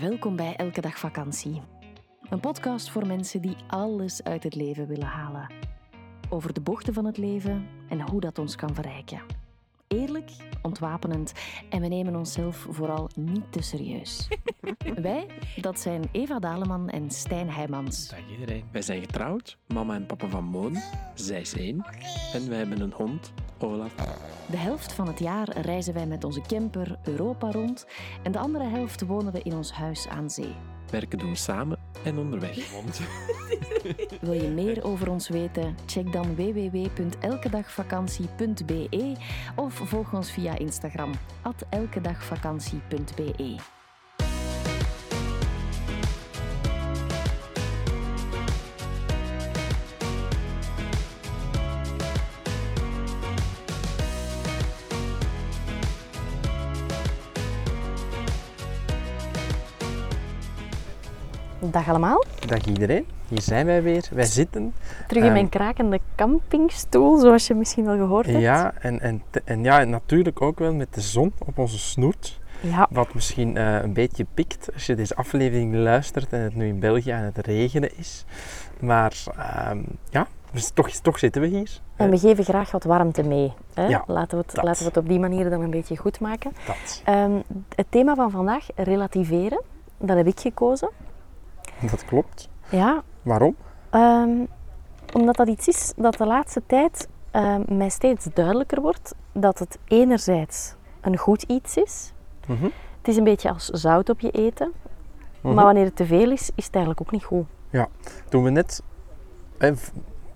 Welkom bij Elke Dag Vakantie. Een podcast voor mensen die alles uit het leven willen halen. Over de bochten van het leven en hoe dat ons kan verrijken. Eerlijk, ontwapenend en we nemen onszelf vooral niet te serieus. Wij, dat zijn Eva Daleman en Stijn Heijmans. Dag iedereen. Wij zijn getrouwd, mama en papa van Moon. Zij is één. En wij hebben een hond, Olaf. De helft van het jaar reizen wij met onze camper Europa rond en de andere helft wonen we in ons huis aan zee. Werken doen we samen en onderweg. Wil je meer over ons weten? Check dan www.elkedagvakantie.be of volg ons via Instagram elkedagvakantie.be. Dag allemaal. Dag iedereen. Hier zijn wij weer. Wij zitten. Terug in mijn Ehm, krakende campingstoel, zoals je misschien wel gehoord hebt. Ja, en, en, en ja, natuurlijk ook wel met de zon op onze snoert. Ja, Wat misschien eh, een beetje pikt als je deze aflevering luistert en het nu in België aan het regenen is. Maar ehm, ja, dus toch, toch zitten we hier. en we geven graag wat warmte mee. Hè? Ja, laten, we het, dat. laten we het op die manier dan een beetje goed maken. Dat, Ehm, het thema van vandaag, relativeren, dat heb ik gekozen. dat klopt. Ja, Waarom? ehm, omdat dat iets is dat de laatste tijd ehm, mij steeds duidelijker wordt dat het enerzijds een goed iets is. Mhm. Het is een beetje als zout op je eten. Mhm. Maar wanneer het te veel is, is het eigenlijk ook niet goed. Toen we net,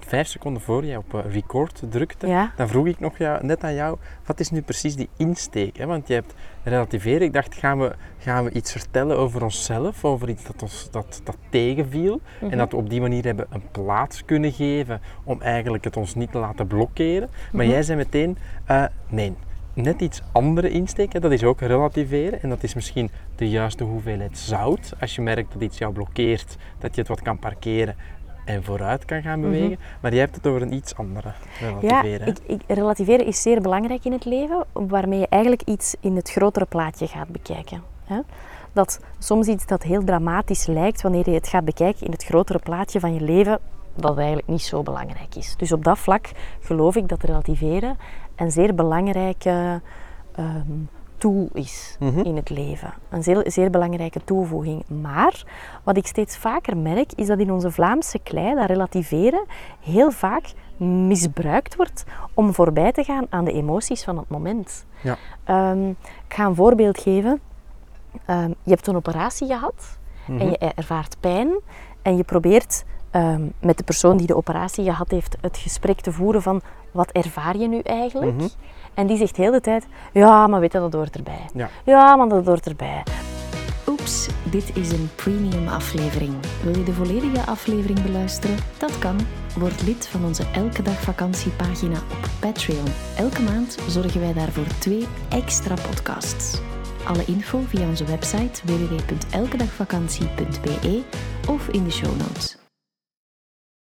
vijf seconden voor je op eh, record drukte, Ja, dan vroeg ik nog jou, net aan jou, wat is nu precies die insteek? Hè? Want je hebt relativeren. Ik dacht, gaan we, gaan we iets vertellen over onszelf, over iets dat ons dat, dat tegenviel? Mhm. En dat we op die manier hebben een plaats kunnen geven om eigenlijk het ons niet te laten blokkeren. Maar Mhm. jij zei meteen, eh, nee, net iets andere insteek. Hè? Dat is ook relativeren. En dat is misschien de juiste hoeveelheid zout. Als je merkt dat iets jou blokkeert, dat je het wat kan parkeren en vooruit kan gaan bewegen. Maar jij hebt het over een iets andere Ja, relativeren. hè? ik, ik, relativeren is zeer belangrijk in het leven, waarmee je eigenlijk iets in het grotere plaatje gaat bekijken. Hè? Dat soms iets dat heel dramatisch lijkt, wanneer je het gaat bekijken in het grotere plaatje van je leven, dat eigenlijk niet zo belangrijk is. Dus op dat vlak geloof ik dat relativeren een zeer belangrijke ehm, tool is Mhm. in het leven. Een zeer, zeer belangrijke toevoeging. Maar wat ik steeds vaker merk, is dat in onze Vlaamse klei dat relativeren heel vaak misbruikt wordt om voorbij te gaan aan de emoties van het moment. Ja. Ehm, ik ga een voorbeeld geven. Ehm, je hebt een operatie gehad Mhm. en je ervaart pijn en je probeert ehm, met de persoon die de operatie gehad heeft het gesprek te voeren van wat ervaar je nu eigenlijk? Mhm. En die zegt heel de tijd, ja, maar weet je, dat hoort erbij. Ja. Ja, maar dat hoort erbij. Oeps, dit is een premium aflevering. Wil je de volledige aflevering beluisteren? Dat kan. Word lid van onze Elke Dag Vakantiepagina op Patreon. Elke maand zorgen wij daarvoor twee extra podcasts. Alle info via onze website www.elkedagvakantie.be of in de show notes.